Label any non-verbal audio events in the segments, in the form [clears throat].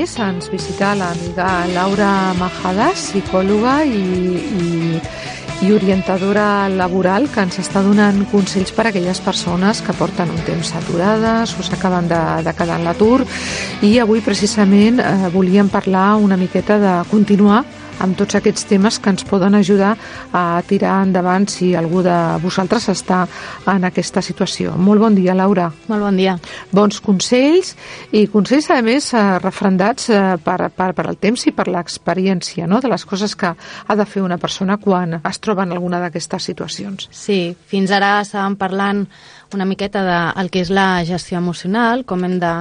més, ens visita l'amiga Laura Majadas, psicòloga i, i, i orientadora laboral, que ens està donant consells per a aquelles persones que porten un temps aturades o s'acaben de, de quedar en l'atur. I avui, precisament, eh, volíem parlar una miqueta de continuar amb tots aquests temes que ens poden ajudar a tirar endavant si algú de vosaltres està en aquesta situació. Molt bon dia, Laura. Molt bon dia. Bons consells i consells, a més, eh, refrendats eh, per, per, per el temps i per l'experiència no? de les coses que ha de fer una persona quan es troba en alguna d'aquestes situacions. Sí, fins ara estàvem parlant una miqueta del de que és la gestió emocional, com hem de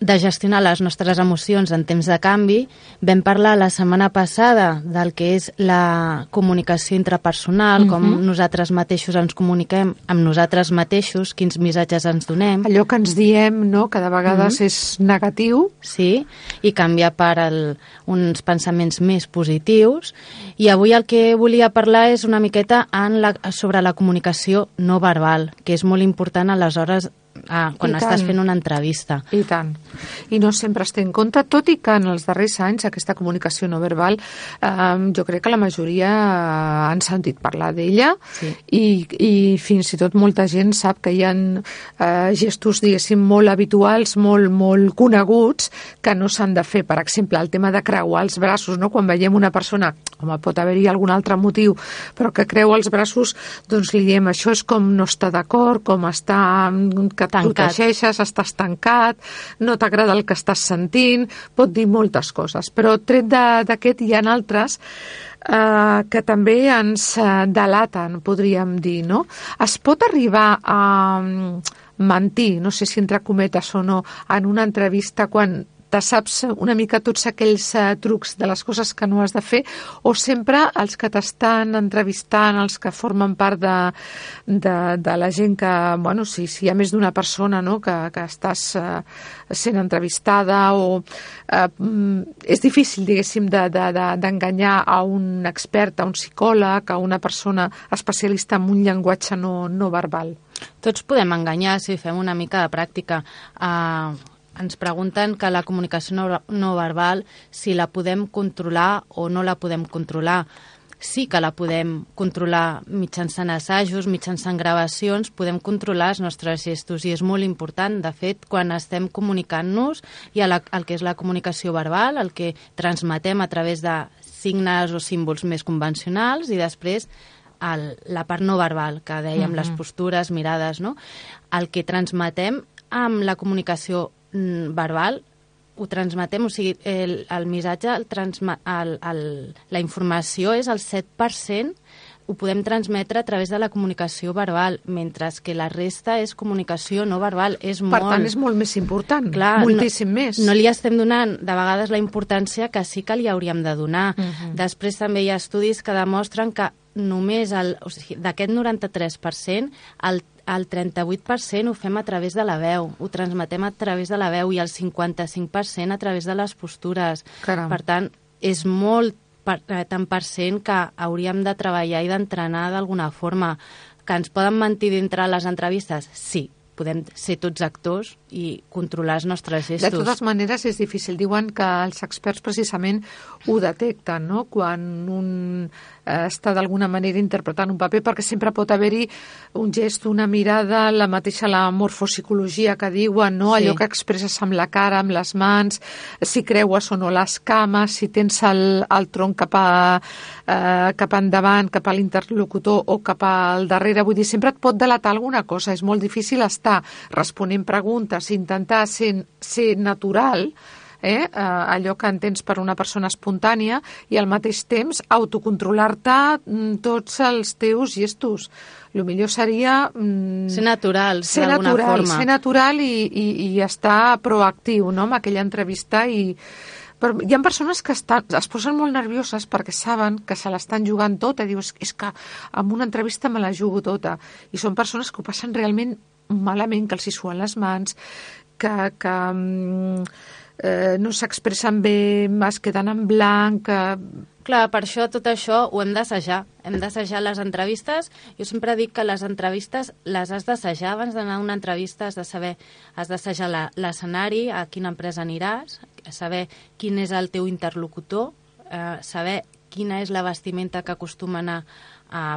de gestionar les nostres emocions en temps de canvi. Vam parlar la setmana passada del que és la comunicació intrapersonal, uh -huh. com mhm. nosaltres mateixos ens comuniquem amb nosaltres mateixos, quins missatges ens donem. Allò que ens diem, no?, que de vegades mhm. -huh. és negatiu. Sí, i canviar per el, uns pensaments més positius. I avui el que volia parlar és una miqueta en la, sobre la comunicació no verbal, que és molt important a les hores Ah, quan I estàs tant. fent una entrevista. I tant. I no sempre es té en compte, tot i que en els darrers anys aquesta comunicació no verbal eh, jo crec que la majoria han sentit parlar d'ella sí. i, i fins i tot molta gent sap que hi ha eh, gestos, diguéssim, molt habituals, molt, molt coneguts que no s'han de fer. Per exemple, el tema de creuar els braços, no? quan veiem una persona, home, pot haver-hi algun altre motiu, però que creu els braços, doncs li diem això és com no està d'acord, com està que protegeixes, estàs tancat, no t'agrada el que estàs sentint, pot dir moltes coses. Però tret d'aquest hi ha altres eh, que també ens eh, delaten, podríem dir, no? Es pot arribar a mm, mentir, no sé si entre cometes o no, en una entrevista quan te saps una mica tots aquells uh, trucs de les coses que no has de fer o sempre els que t'estan entrevistant, els que formen part de, de, de la gent que, bueno, si, si hi ha més d'una persona no, que, que estàs uh, sent entrevistada o uh, és difícil, diguéssim, d'enganyar de, de, a un expert, a un psicòleg, a una persona especialista en un llenguatge no, no verbal. Tots podem enganyar si fem una mica de pràctica. Uh, ens pregunten que la comunicació no, no verbal, si la podem controlar o no la podem controlar. Sí que la podem controlar mitjançant assajos, mitjançant gravacions, podem controlar els nostres gestos i és molt important. De fet, quan estem comunicant-nos ha la, el que és la comunicació verbal, el que transmetem a través de signes o símbols més convencionals i després el, la part no verbal, que dèiem, uh -huh. les postures, mirades, no? El que transmetem amb la comunicació mm, verbal ho transmetem, o sigui, el, el missatge, el transma, el, el, la informació és el 7% ho podem transmetre a través de la comunicació verbal, mentre que la resta és comunicació no verbal. És per molt... tant, és molt més important, Clar, moltíssim no, més. No li estem donant, de vegades, la importància que sí que li hauríem de donar. Uh mhm. -huh. Després també hi ha estudis que demostren que només el, o sigui, d'aquest 93%, el el 38% ho fem a través de la veu, ho transmetem a través de la veu i el 55% a través de les postures. Caram. Per tant, és molt per, eh, tant per cent que hauríem de treballar i d'entrenar d'alguna forma. Que ens poden mentir dintre les entrevistes? Sí, podem ser tots actors i controlar els nostres gestos. De totes maneres, és difícil. Diuen que els experts precisament ho detecten, no?, quan un eh, està d'alguna manera interpretant un paper, perquè sempre pot haver-hi un gest, una mirada, la mateixa la morfopsicologia que diuen, no? Sí. allò que expresses amb la cara, amb les mans, si creues o no les cames, si tens el, el tronc cap, a, eh, cap endavant, cap a l'interlocutor o cap al darrere, vull dir, sempre et pot delatar alguna cosa, és molt difícil estar responent preguntes, intentar ser, ser natural, eh, eh, allò que entens per una persona espontània i al mateix temps autocontrolar-te mm, tots els teus gestos. El millor seria... Mm, ser natural, ser natural, forma. Ser natural i, i, i estar proactiu no? amb aquella entrevista i però hi ha persones que estan, es posen molt nervioses perquè saben que se l'estan jugant tota i dius, és que amb una entrevista me la jugo tota i són persones que ho passen realment malament, que els hi suen les mans que, que mm, eh, no s'expressen bé, es queden en blanc... Eh... Clar, per això tot això ho hem d'assajar. Hem d'assajar les entrevistes. Jo sempre dic que les entrevistes les has d'assajar abans d'anar a una entrevista, has de saber, has d'assajar l'escenari, a quina empresa aniràs, saber quin és el teu interlocutor, eh, saber quina és la vestimenta que acostumen a,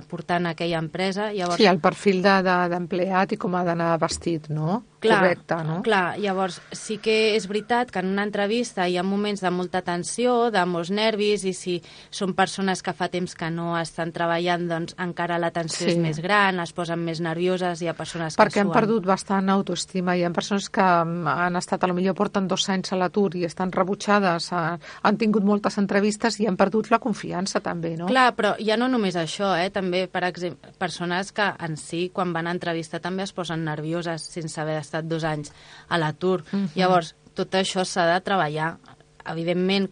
portar en aquella empresa. Llavors, sí, el perfil d'empleat de, de, i com ha d'anar vestit, no? Clar, Correcte, no? Clar, llavors sí que és veritat que en una entrevista hi ha moments de molta tensió, de molts nervis, i si són persones que fa temps que no estan treballant, doncs encara la tensió sí. és més gran, es posen més nervioses, hi ha persones que Perquè han perdut bastant autoestima, hi ha persones que han estat, a lo millor porten dos anys a l'atur i estan rebutjades, han tingut moltes entrevistes i han perdut la confiança també, no? Clar, però ja no només això, eh? també, per exemple, persones que en si, quan van a entrevista, també es posen nervioses sense haver estat dos anys a l'atur. Uh mhm. -huh. Llavors, tot això s'ha de treballar. Evidentment,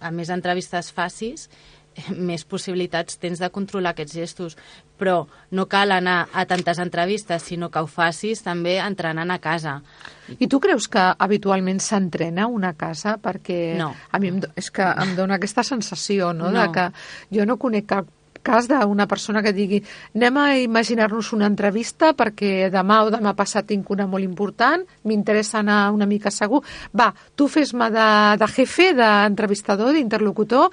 a més entrevistes facis, [laughs] més possibilitats tens de controlar aquests gestos, però no cal anar a tantes entrevistes, sinó que ho facis també entrenant a casa. I tu creus que habitualment s'entrena una casa? Perquè no. a mi em, és que em dona aquesta sensació no? no. de que jo no conec cap cas d'una persona que digui anem a imaginar-nos una entrevista perquè demà o demà passat tinc una molt important, m'interessa anar una mica segur. Va, tu fes-me de, de jefe, d'entrevistador, d'interlocutor,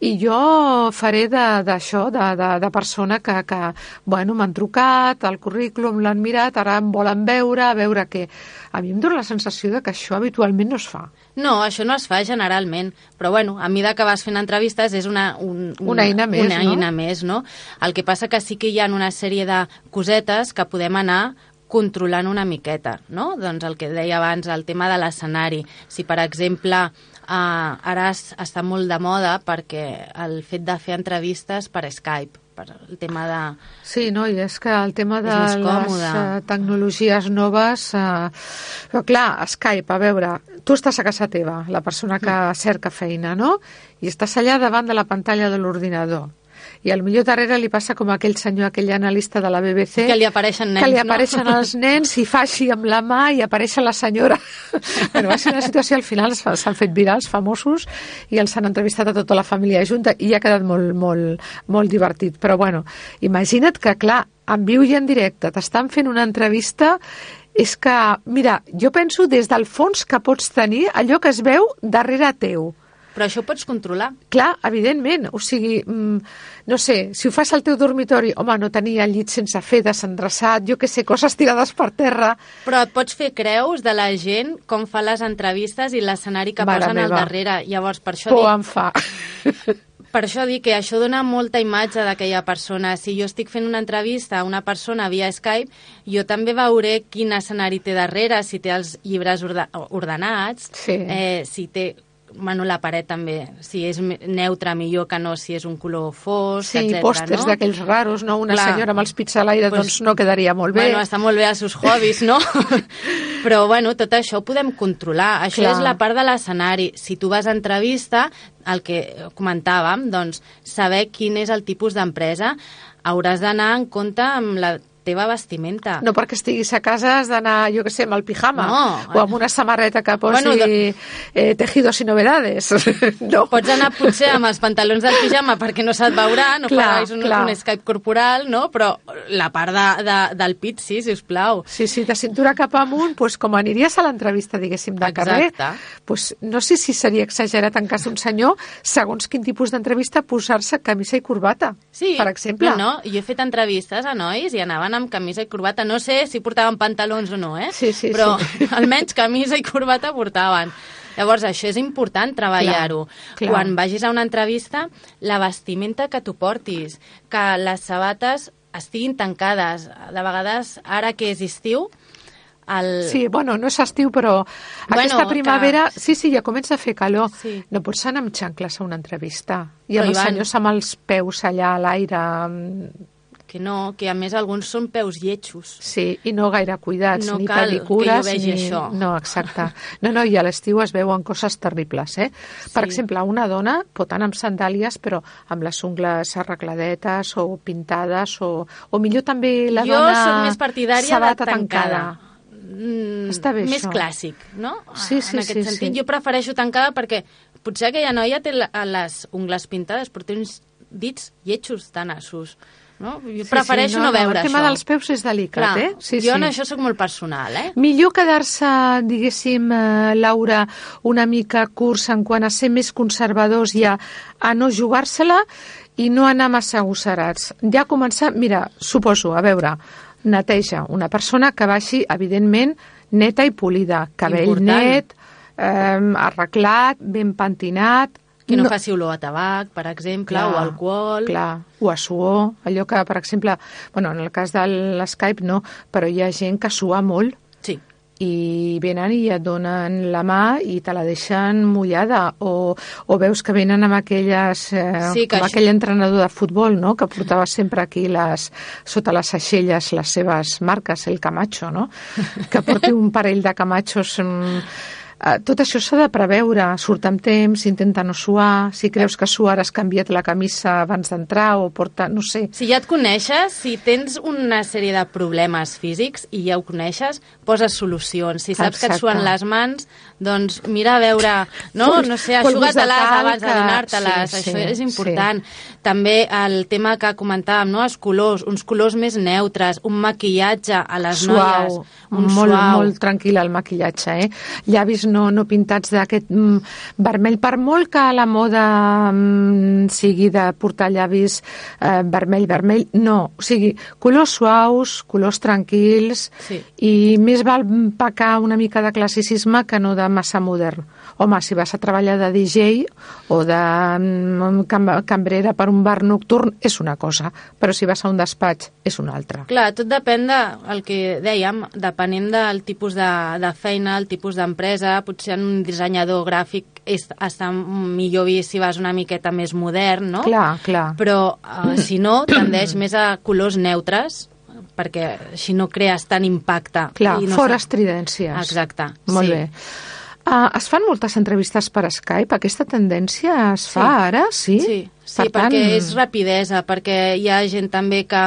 i jo faré d'això, de, de, de, de persona que, que bueno, m'han trucat, el currículum l'han mirat, ara em volen veure, a veure què. A mi em dóna la sensació de que això habitualment no es fa. No, això no es fa generalment, però bueno, a mesura que vas fent entrevistes és una, un, un, una eina més, una no? eina més, no? El que passa que sí que hi ha una sèrie de cosetes que podem anar controlant una miqueta, no? Doncs el que deia abans, el tema de l'escenari. Si, per exemple, eh, ara està molt de moda perquè el fet de fer entrevistes per Skype, per el tema de... Sí, no, i és que el tema de les uh, tecnologies noves... Uh, però clar, Skype, a veure, tu estàs a casa teva, la persona que mm. cerca feina, no? I estàs allà davant de la pantalla de l'ordinador i al millor darrere li passa com aquell senyor, aquell analista de la BBC... Que li apareixen nens, Que li apareixen no? els nens i fa així amb la mà i apareix la senyora. [laughs] bueno, va ser una situació, al final s'han fet virals, famosos, i els han entrevistat a tota la família junta i ha quedat molt, molt, molt divertit. Però bueno, imagina't que, clar, en viu i en directe t'estan fent una entrevista és que, mira, jo penso des del fons que pots tenir allò que es veu darrere teu. Però això ho pots controlar. Clar, evidentment. O sigui, mm, no sé, si ho fas al teu dormitori, home, no tenia el llit sense fer, desendreçat, jo que sé, coses tirades per terra... Però et pots fer creus de la gent com fa les entrevistes i l'escenari que Mare posen meva. al darrere. Llavors, per això Por dic... em fa. [laughs] Per això dic que això dona molta imatge d'aquella persona. Si jo estic fent una entrevista a una persona via Skype, jo també veuré quin escenari té darrere, si té els llibres ordenats, sí. eh, si té bueno, la paret també, si és neutra millor que no si és un color fosc, sí, etc. pòsters no? d'aquells raros, no? Una Clar. senyora amb els pits a l'aire, pues, doncs no quedaria molt bé. Bueno, està molt bé als seus hobbies, no? [laughs] Però, bueno, tot això ho podem controlar. Això Clar. és la part de l'escenari. Si tu vas a entrevista, el que comentàvem, doncs, saber quin és el tipus d'empresa, hauràs d'anar en compte amb la teva vestimenta. No perquè estiguis a casa has d'anar, jo que sé, amb el pijama no. o amb una samarreta que posi bueno, de... eh, tejidos i novedades. [laughs] no. Pots anar potser amb els pantalons del pijama perquè no se't veurà, no clar, facis un, clar. un Skype corporal, no? però la part de, de, del pit sí, si us plau. Sí, sí, de cintura cap amunt, pues, com aniries a l'entrevista, diguéssim, de Exacte. carrer, pues, no sé si seria exagerat en cas d'un senyor, segons quin tipus d'entrevista, posar-se camisa i corbata, sí, per exemple. No, no, jo he fet entrevistes a nois i anaven amb camisa i corbata. No sé si portaven pantalons o no, eh? Sí, sí, Però sí. [laughs] almenys camisa i corbata portaven. Llavors, això és important treballar-ho. Quan vagis a una entrevista, la vestimenta que tu portis, que les sabates estiguin tancades. De vegades, ara que és estiu, el... Sí, bueno, no és estiu, però Bueno, aquesta primavera, que- sí, sí, ja comença a fer calor. Sí. No pots anar amb xancles a una entrevista. I Però amb els van. senyors amb els peus allà a l'aire, que no, que a més alguns són peus lletjos. sí, i no gaire cuidats, No ni cal pedicures, que jo vegi ni... això. No, exacte. No, no, i a l'estiu es veuen coses terribles, eh? Per Sí. exemple, una dona pot anar amb sandàlies, però amb les ungles arregladetes o pintades, o, o millor també la jo dona sóc més partidària de sabata tancada. tancada. Mm, Està bé, més això. clàssic, no? Sí, sí, en aquest sí, sentit, sí. jo prefereixo tancada perquè potser aquella noia té les ungles pintades, però té uns dits lletjos de nassos. No? Jo prefereixo no, no veure això. El tema dels peus és delicat, Clar, eh? Sí, jo sí. en això sóc molt personal, eh? Millor quedar-se, diguéssim, eh, Laura, una mica cursa en quant a ser més conservadors i a, a no jugar-se-la i no anar massa agosserats. Ja començar, mira, suposo, a veure, neteja, una persona que baixi, evidentment, neta i polida, cabell Important. net, eh, arreglat, ben pentinat, que no, no faci olor a tabac, per exemple, clar, o alcohol. Clar, o a suor, allò que, per exemple, bueno, en el cas de l'Skype no, però hi ha gent que sua molt. Sí. I venen i et donen la mà i te la deixen mullada. O, o veus que venen amb aquelles... Eh, sí, com això... aquell entrenador de futbol, no?, que portava sempre aquí les, sota les aixelles les seves marques, el Camacho, no?, [laughs] que porti un parell de Camachos... Mm, tot això s'ha de preveure, surt amb temps, intenta no suar, si creus que suar has canviat la camisa abans d'entrar o porta, no sé. Si ja et coneixes, si tens una sèrie de problemes físics i ja ho coneixes, poses solucions. Si saps Exacte. que et suen les mans, doncs mira a veure, no, no sé, aixuga-te-les abans de donar-te-les, sí, això sí, és important. Sí. També el tema que comentàvem, no, els colors, uns colors més neutres, un maquillatge a les suau, noies, un molt, suau. Molt tranquil el maquillatge, eh? Llavis no, no pintats d'aquest mm, vermell. Per molt que la moda mm, sigui de portar llavis eh, vermell, vermell, no. O sigui, colors suaus, colors tranquils sí. i més val pecar una mica de classicisme que no de massa modern. Home, si vas a treballar de DJ o de mm, cam cambrera per un bar nocturn és una cosa, però si vas a un despatx és una altra. Clar, tot depèn del que dèiem, depenent del tipus de, de feina, el tipus d'empresa, potser en un dissenyador gràfic és, està millor vist si vas una miqueta més modern, no? Clar, clar. Però uh, si no, tendeix més a colors neutres, perquè així no crees tant impacte. Clar, i no fora estridències. Exacte. Molt sí. bé. Uh, es fan moltes entrevistes per Skype? Aquesta tendència es fa sí. ara? Sí? Sí, sí per perquè tant... és rapidesa, perquè hi ha gent també que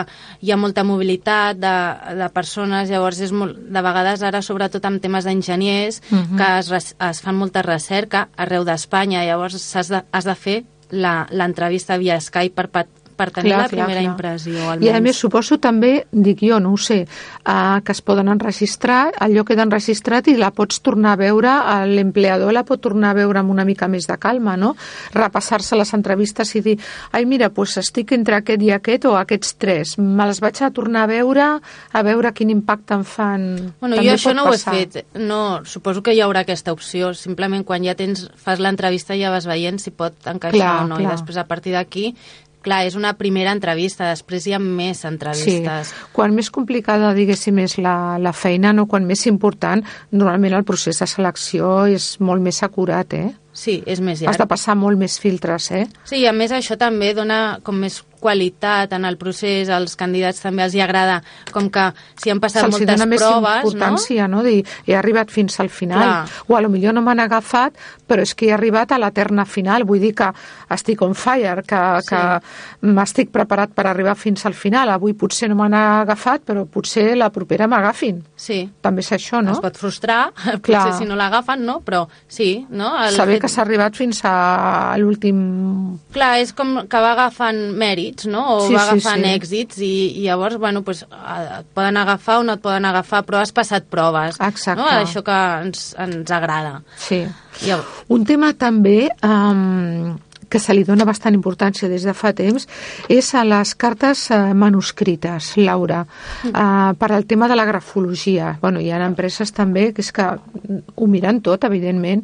hi ha molta mobilitat de, de persones, llavors és molt, de vegades ara, sobretot amb temes d'enginyers, uh Mhm. -huh. que es, es fan molta recerca arreu d'Espanya, llavors has de, has de fer l'entrevista via Skype per, per tenir Clar, la clar, primera clar. impressió, I almenys. a més suposo també, dic jo, no ho sé, uh, que es poden enregistrar, allò queda enregistrat i la pots tornar a veure, eh, l'empleador la pot tornar a veure amb una mica més de calma, no? Repassar-se les entrevistes i dir, ai mira, pues estic entre aquest i aquest o aquests tres, me les vaig a tornar a veure, a veure quin impacte em fan. Bueno, També jo això no ho he passar. fet. No, suposo que hi haurà aquesta opció. Simplement quan ja tens, fas l'entrevista ja vas veient si pot encaixar Clar, o no. clar. I després a partir d'aquí, clar, és una primera entrevista, després hi ha més entrevistes. Sí. Quan més complicada, diguéssim, és la, la feina, no? quan més important, normalment el procés de selecció és molt més acurat, eh? Sí, és més Has llarg. de passar molt més filtres, eh? Sí, i a més això també dona com més qualitat en el procés, als candidats també els hi agrada, com que si han passat Se'ls hi moltes dona més proves, importància, no? Dir, he arribat fins al final. Clar. O a lo millor no m'han agafat, però és que he arribat a l'eterna final. Vull dir que estic on fire, que, Sí. que m'estic preparat per arribar fins al final. Avui potser no m'han agafat, però potser la propera m'agafin. Sí, També és això, no? es pot frustrar, [laughs] Clar. potser si no l'agafen, no? Però sí, no? El Saber que s'ha arribat fins a l'últim... Clar, és com que va agafant mèrits, no? O Sí, va sí, agafant sí. èxits i, i llavors, bueno, pues, eh, et poden agafar o no et poden agafar, però has passat proves. Exacte. No? Això que ens, ens agrada. Sí. Llavors, Un tema també um, que se li dona bastant importància des de fa temps és a les cartes uh, manuscrites, Laura, uh, per al tema de la grafologia. Bueno, hi ha empreses també que és que ho miren tot, evidentment,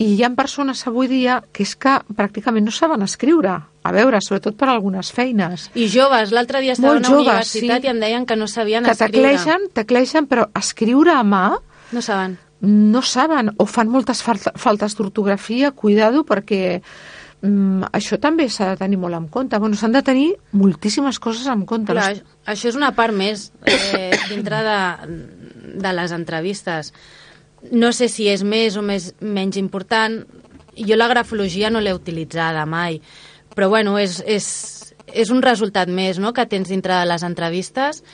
i hi ha persones avui dia que és que pràcticament no saben escriure. A veure, sobretot per algunes feines. I joves, l'altre dia estava Molt a una joves, universitat sí. i em deien que no sabien Que escriure. teclegen, teclegen, però escriure a mà No saben. no saben o fan moltes faltes d'ortografia, cuidado, perquè mm, això també s'ha de tenir molt en compte. Bueno, s'han de tenir moltíssimes coses en compte. Clar, Les- això és una part més eh, dintre de, de les entrevistes. No sé si és més o més, menys important. Jo la grafologia no l'he utilitzada mai, però bueno, és, és, és un resultat més no?, que tens dintre de les entrevistes.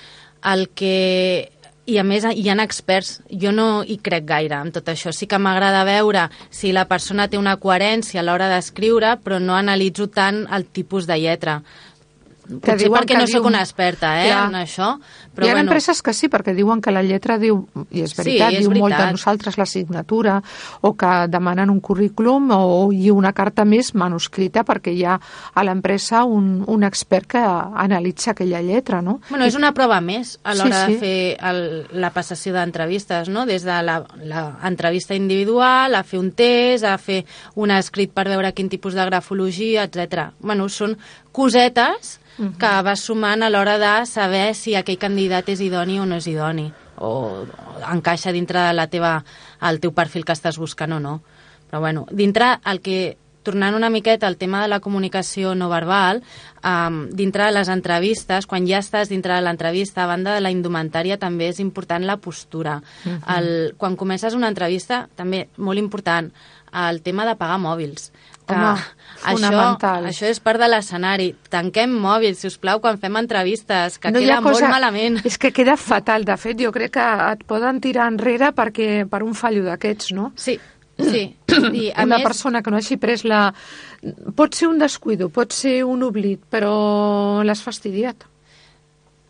El que i a més hi ha experts, jo no hi crec gaire en tot això, sí que m'agrada veure si la persona té una coherència a l'hora d'escriure, però no analitzo tant el tipus de lletra Potser diuen perquè que no sóc diuen- una experta eh, Clar. en això, Però Hi ha bueno, empreses que sí, perquè diuen que la lletra diu, i és Sí, veritat, és diu molt de veritat. nosaltres la signatura, o que demanen un currículum o, i una carta més manuscrita perquè hi ha a l'empresa un, un expert que analitza aquella lletra, no? Bueno, és una prova més a l'hora Sí, sí. de fer el, la passació d'entrevistes, no? Des de l'entrevista individual, a fer un test, a fer un escrit per veure quin tipus de grafologia, etc. Bueno, són cosetes que vas sumant a l'hora de saber si aquell candidat és idoni o no és idoni, o, o encaixa dintre de la teva, el teu perfil que estàs buscant o no. Però bueno, dintre el que tornant una miqueta al tema de la comunicació no verbal, um, dintre de les entrevistes, quan ja estàs dintre de l'entrevista, a banda de la indumentària, també és important la postura. Uh -huh. el, quan comences una entrevista, també molt important, el tema de pagar mòbils. Que Home, fonamental. això, això és part de l'escenari. Tanquem mòbils, si us plau, quan fem entrevistes, que no queda cosa... molt malament. [laughs] És que queda fatal. De fet, jo crec que et poden tirar enrere perquè per un fallo d'aquests, no? Sí, sí. I a [clears throat] una més, persona que no hagi pres la... Pot ser un descuido, pot ser un oblit, però l'has fastidiat.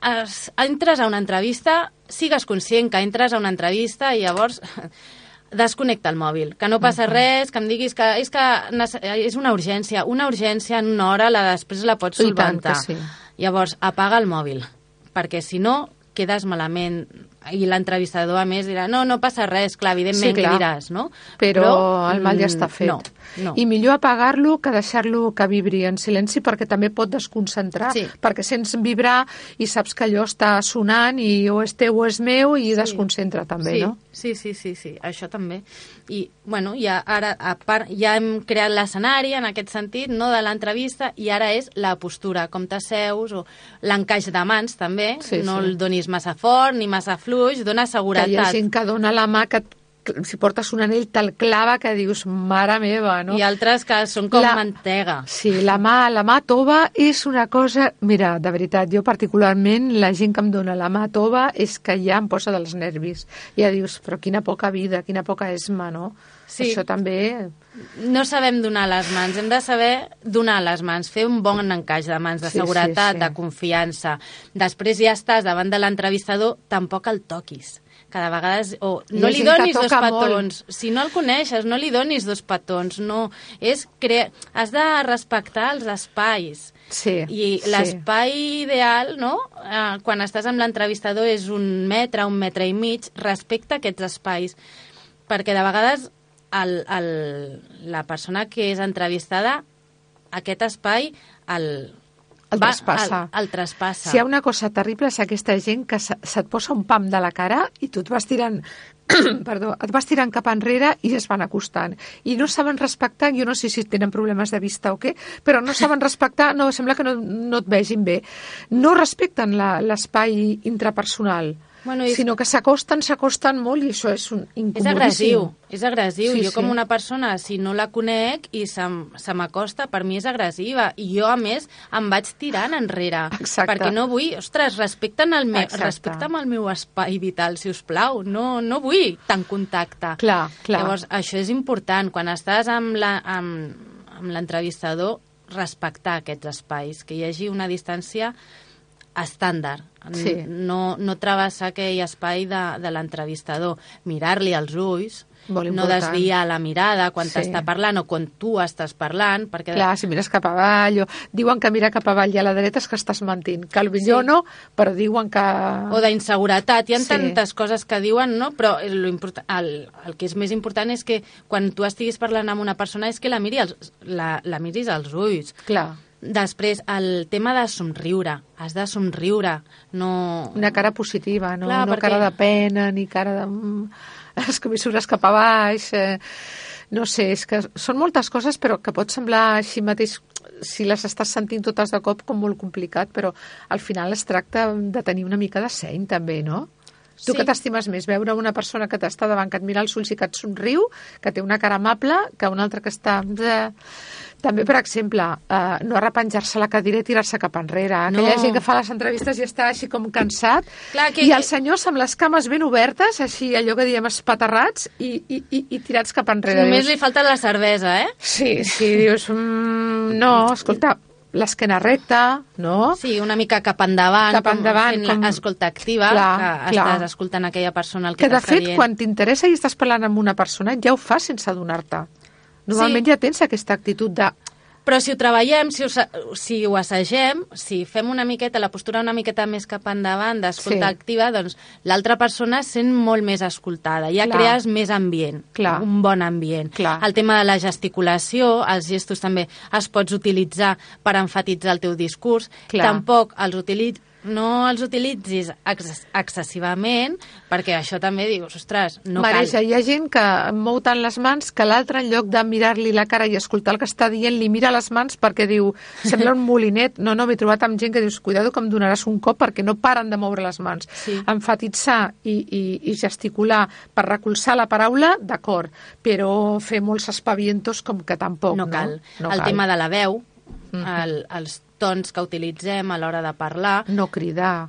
es, entres a una entrevista, sigues conscient que entres a una entrevista i llavors desconnecta el mòbil, que no passa res, que em diguis que és que és una urgència, una urgència en una hora la després la pots solventar. sí. Llavors, apaga el mòbil, perquè si no quedes malament i l'entrevistador a més dirà no, no passa res, clar, evidentment Sí, clar. que diràs, no? Però, el mal ja mm, està fet. No, no. I millor apagar-lo que deixar-lo que vibri en silenci perquè també pot desconcentrar, Sí. perquè sents vibrar i saps que allò està sonant i o és teu o és meu i desconcentra també, sí, no? Sí, sí, sí, sí, això també. I, bueno, ja, ara, a part, ja hem creat l'escenari en aquest sentit, no?, de l'entrevista, i ara és la postura, com t'asseus, o l'encaix de mans, també. Sí, no sí. el donis massa fort ni massa fluix, dona Que hi ha seguretat. gent que dona la mà que si portes un anell te'l clava que dius, mare meva, no? I altres que són com La- mantega. Sí, la mà, la mà tova és una cosa... Mira, de veritat, jo particularment, la gent que em dona la mà tova és que ja em posa dels nervis. Ja dius, però quina poca vida, quina poca esma, no? Sí. Això també... No sabem donar les mans, hem de saber donar les mans, fer un bon encaix de mans, de Sí, sí, seguretat, sí. de confiança. Després ja estàs davant de l'entrevistador, tampoc el toquis. Cada vegades... O Hi no li donis dos toca molt. petons. Si no el coneixes, no li donis dos petons. No, és cre... Has de respectar els espais. Sí, I sí. l'espai ideal, no?, eh, quan estàs amb l'entrevistador és un metre, un metre i mig, respecta aquests espais. Perquè de vegades el, el, la persona que és entrevistada, aquest espai el, El va- traspassa. El, el traspassa. Si hi ha una cosa terrible és aquesta gent que se- se't posa un pam de la cara i tu et vas tirant [clears throat] perdó, et vas tirant cap enrere i es van acostant. I no saben respectar, jo no sé si tenen problemes de vista o què, però no saben respectar, no, sembla que no, no et vegin bé. No respecten la- l'espai intrapersonal, Bueno, és- sinó que s'acosten, s'acosten molt i això és un És incomodíssim. agressiu, és agressiu. Sí, jo com sí. una persona, si no la conec i se, se m'acosta, per mi és agressiva. I jo, a més, em vaig tirant enrere. Exacte. Perquè no vull... Ostres, respecten el meu, Exacte. respecta'm el meu espai vital, si us plau. No, no vull tant contacte. Clar, clar. Llavors, això és important. Quan estàs amb la- amb, amb l'entrevistador, respectar aquests espais, que hi hagi una distància estàndard. Sí. No, no travessar aquell espai de, de l'entrevistador. Mirar-li als ulls, Molt no desviar la mirada quan Sí. t'està parlant o quan tu estàs parlant, perquè Clar, si mires cap avall, o... diuen que mirar cap avall i a la dreta és que estàs mentint. Que el millor Sí. no, però diuen que... o d'inseguretat. Hi ha Sí. tantes coses que diuen, no? però import- el, el que és més important és que quan tu estiguis parlant amb una persona és que la, miri als, la, la miris als ulls. Clar, Després, el tema de somriure. Has de somriure. No... una cara positiva, no, Clar, no perquè- cara de pena, ni cara de... mm, [laughs] Les comissures cap a baix... Eh... No sé, és que són moltes coses, però que pot semblar així mateix, si les estàs sentint totes de cop, com molt complicat, però al final es tracta de tenir una mica de seny, també, no? Tu Sí. que t'estimes més, veure una persona que t'està davant, que et mira els ulls i que et somriu, que té una cara amable, que una altra que està... eh, També, per exemple, eh, no arrepenjar-se la cadira i tirar-se cap enrere. Aquella No. gent que fa les entrevistes i està així com cansat, Clar, que- i els senyors amb les cames ben obertes, així allò que diem espaterrats, i, i, i, i tirats cap enrere. Només Dius, li falta la cervesa, eh? Sí, sí, dius, mm, no, escolta, l'esquena recta, no? Sí, una mica cap endavant, Cap endavant, com fent com- l'escolta activa, Clar, que clar. estàs escoltant aquella persona el que, Que de fet, dient. quan t'interessa i estàs parlant amb una persona, ja ho fas sense adonar-te. Normalment Sí. ja tens aquesta actitud de... Però si ho treballem, si ho, si ho assagem, si fem una miqueta, la postura una miqueta més cap endavant, d'escolta Sí. activa, doncs l'altra persona es sent molt més escoltada. Ja Clar. crees més ambient, Clar. un bon ambient. Clar. El tema de la gesticulació, els gestos també els pots utilitzar per enfatitzar el teu discurs. Clar. Tampoc els utilitzis no els utilitzis ex excessivament, perquè això també dius, ostres, no Mareja, cal. hi ha gent que mou tant les mans que l'altre, en lloc de mirar-li la cara i escoltar el que està dient, li mira les mans perquè diu, sembla un molinet. No, no, m'he trobat amb gent que dius, cuidado que em donaràs un cop perquè no paren de moure les mans. Sí. Enfatitzar i, i, i gesticular per recolzar la paraula, d'acord, però fer molts espavientos com que tampoc, no? no cal. No el cal. tema de la veu, el, els tons que utilitzem a l'hora de parlar, No cridar.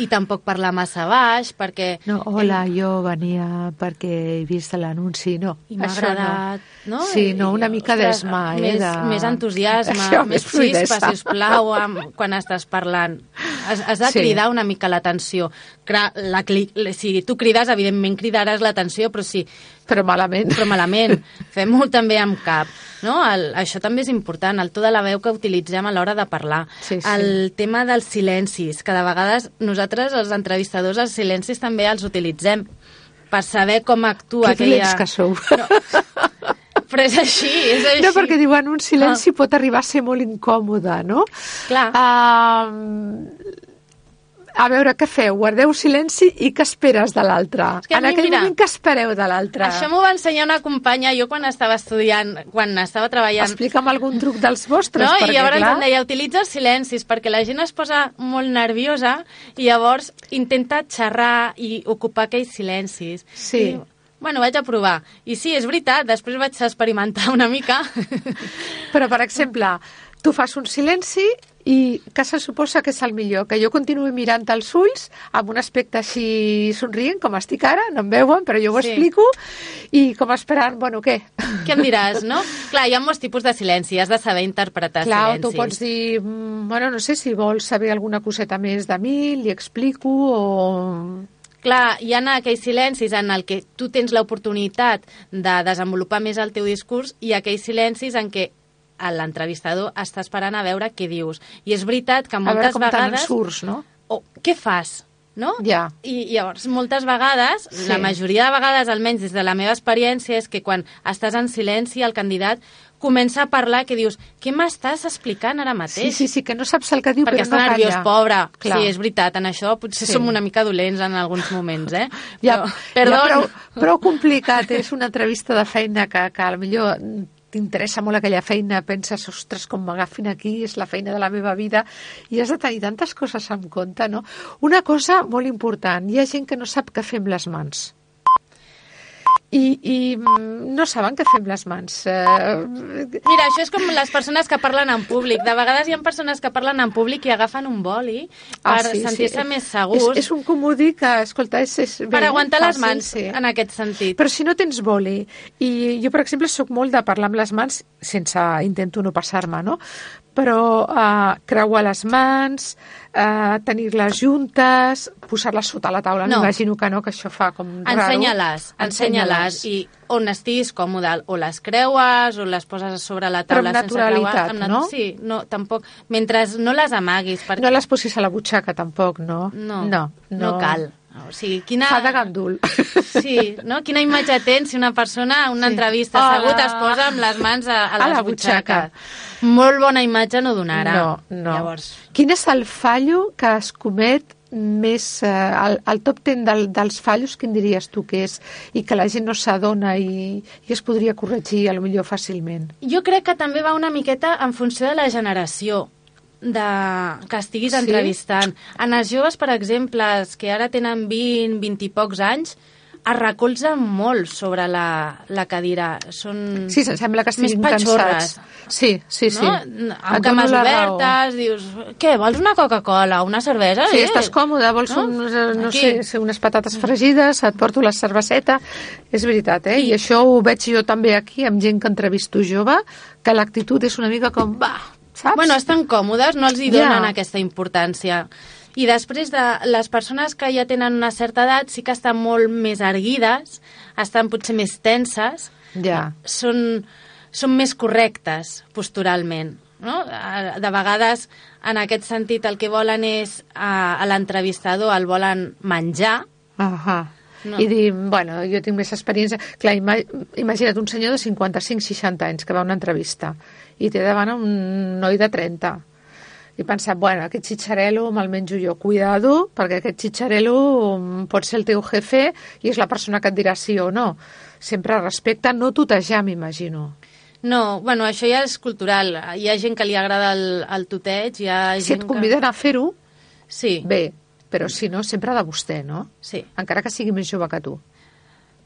i tampoc parlar massa baix, perquè... No, hola, jo venia perquè he vist l'anunci, no. I m'ha agradat, no? Sí, no, una mica d'esma, eh? Més, de... més entusiasme, [laughs] Això, més xispa, fluïdesa. sisplau, amb, quan estàs parlant. Has, has de Sí. cridar una mica l'atenció. La, cli- si tu crides, evidentment cridaràs l'atenció, però sí, Però malament. però malament. Fem-ho també amb cap. No? El, això també és important, el to de la veu que utilitzem a l'hora de parlar. Sí, sí. El tema dels silencis, que de vegades nosaltres, els entrevistadors, els silencis també els utilitzem per saber com actua Que dolents que sou. [laughs] Però és així, és així. No, perquè diuen un silenci pot arribar a ser molt incòmode, no? Clar. Uh, a veure, què feu? Guardeu silenci i què esperes de l'altre? En aquell mira, moment què espereu de l'altre? Això m'ho va ensenyar una companya, jo quan estava estudiant, quan estava treballant, Explica'm algun truc dels vostres, no? perquè, I llavors clar... em deia, utilitza els silencis, perquè la gent es posa molt nerviosa i llavors intenta xerrar i ocupar aquells silencis. Sí. I, bueno, vaig a provar. I sí, és veritat, després vaig experimentar una mica. [laughs] Però, per exemple, tu fas un silenci i què se suposa que és el millor? Que jo continuï mirant als ulls amb un aspecte així somrient, com estic ara, no em veuen, però jo ho Sí. explico, i com esperant, bueno, què? Què em diràs, no? Clar, hi ha molts tipus de silenci, has de saber interpretar Clar, silencis. tu pots dir, mm, bueno, no sé si vols saber alguna coseta més de mi, li explico, o... Clar, hi ha aquells silencis en el que tu tens l'oportunitat de desenvolupar més el teu discurs i aquells silencis en què l'entrevistador està esperant a veure què dius. I és veritat que A veure moltes com te'n vegades... surts, no? O, què fas? No? Ja. I llavors, moltes vegades, Sí. la majoria de vegades, almenys des de la meva experiència, és que quan estàs en silenci, el candidat comença a parlar que dius, què m'estàs explicant ara Sí, mateix? sí, sí, que no saps el que diu, perquè però està no nerviós, calla. pobre. Clar. Sí, és veritat, en això potser Sí. som una mica dolents en alguns moments, eh? [laughs] Ja, Però, ja perdó. prou, prou complicat, és una entrevista de feina que, que millor t'interessa molt aquella feina, penses, ostres, com m'agafin aquí, és la feina de la meva vida, i has de tenir tantes coses en compte, no? Una cosa molt important, hi ha gent que no sap què fer amb les mans. I, i mm, no saben què fer amb les mans. Eh, Mira, això és com les persones que parlen en públic. De vegades hi ha persones que parlen en públic i agafen un boli per ah, sí, sentir-se sí. més segurs, És, és un comodí que, escolta, és... és per aguantar les fàcil, mans sí. en aquest sentit. Però si no tens boli, i jo, per exemple, sóc molt de parlar amb les mans, sense, intento no passar-me, no? Però eh, creuar les mans, eh, tenir-les juntes, posar-les sota la taula, No. m'imagino que no, que això fa com raro. Ensenya-les, ensenya-les i on estiguis còmode, o les creues o les poses a sobre la Però taula amb sense creuar. naturalitat, Amb nat- no? Sí, no, tampoc. Mentre no les amaguis, perquè No les posis a la butxaca, tampoc, no? no, no, no cal. O sigui, quina... Fa de gandul. Sí, no? Quina imatge tens si una persona a una Sí. entrevista assegut es posa amb les mans a, a, A la butxaca. butxaques. Molt bona imatge no donarà. No, no. Llavors, Quin és el fallo que es comet més, eh, el, el top 10 del, dels fallos, quin diries tu que és i que la gent no s'adona i, i es podria corregir a lo millor fàcilment? jo crec que també va una miqueta en funció de la generació de, que estiguis Sí? entrevistant. En els joves, per exemple, que ara tenen 20, 20 i pocs anys, es recolzen molt sobre la, la cadira. Són Sí, em sembla que més estiguin patxorres. cansats. Sí, sí, sí. No? Amb cames la raó. obertes, dius, què, vols una Coca-Cola, una cervesa? Sí, Eh, estàs còmode, vols no? Un, no Aquí. sé, unes patates fregides, et porto la cerveseta. És veritat, eh? I, I això ho veig jo també aquí, amb gent que entrevisto jove, que l'actitud és una mica com, va, saps? Bueno, estan còmodes, no els hi Ja. donen aquesta importància. I després de les persones que ja tenen una certa edat sí que estan molt més erguides, estan potser més tenses, Ja. són, són més correctes posturalment. No? A- De vegades, en aquest sentit, el que volen és a, a l'entrevistador, el volen menjar, Ahà. No. I dir, bueno, jo tinc més experiència... Clar, ima imagina't un senyor de 55-60 anys que va a una entrevista i té davant un noi de 30 i pensar, bueno, aquest xitxarelo me'l menjo jo, cuidado, perquè aquest xitxarelo mm, pot ser el teu jefe i és la persona que et dirà sí o no. Sempre respecte, no tutejar, m'imagino. No, bueno, això ja és cultural. Hi ha gent que li agrada el, el tuteig, hi ha Si gent et conviden a fer-ho, Que... Sí, bé, però si no, sempre de vostè, no? sí. Encara que sigui més jove que tu.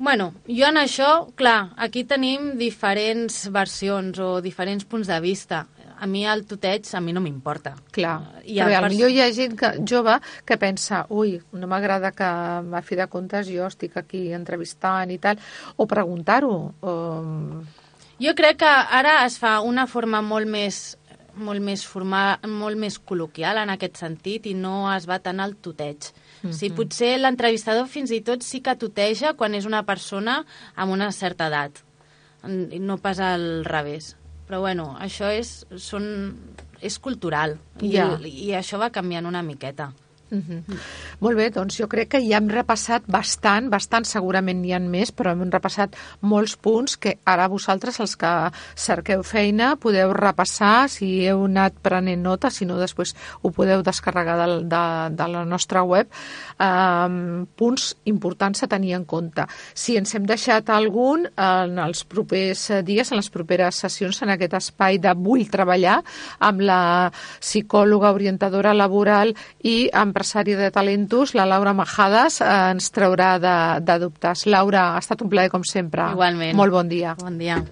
Bueno, jo en això, clar, aquí tenim diferents versions o diferents punts de vista. A mi el tuteig a mi no m'importa. Clar, I però pers- potser hi ha gent que, jove que pensa ui, no m'agrada que a fi de comptes jo estic aquí entrevistant i tal, o preguntar-ho. O... Jo crec que ara es fa una forma molt més molt més formal, molt més col·loquial en aquest sentit i no es va tant al tuteig. Mm -hmm. sí, potser l'entrevistador fins i tot sí que tuteja quan és una persona amb una certa edat, no pas al revés. Però bueno, això és, són, és cultural i, Ja. i això va canviant una miqueta. Uh -huh. Molt bé, doncs jo crec que ja hem repassat bastant, bastant segurament n'hi ha més, però hem repassat molts punts que ara vosaltres, els que cerqueu feina, podeu repassar si heu anat prenent nota, si no després ho podeu descarregar del, de, de la nostra web, um, punts importants a tenir en compte. Si ens hem deixat algun en els propers dies, en les properes sessions, en aquest espai de Vull treballar, amb la psicòloga orientadora laboral i empresària de talentos, la Laura Majades, eh, ens traurà de, de dubtes. Laura, ha estat un plaer com sempre. Igualment. Molt bon dia. Bon dia.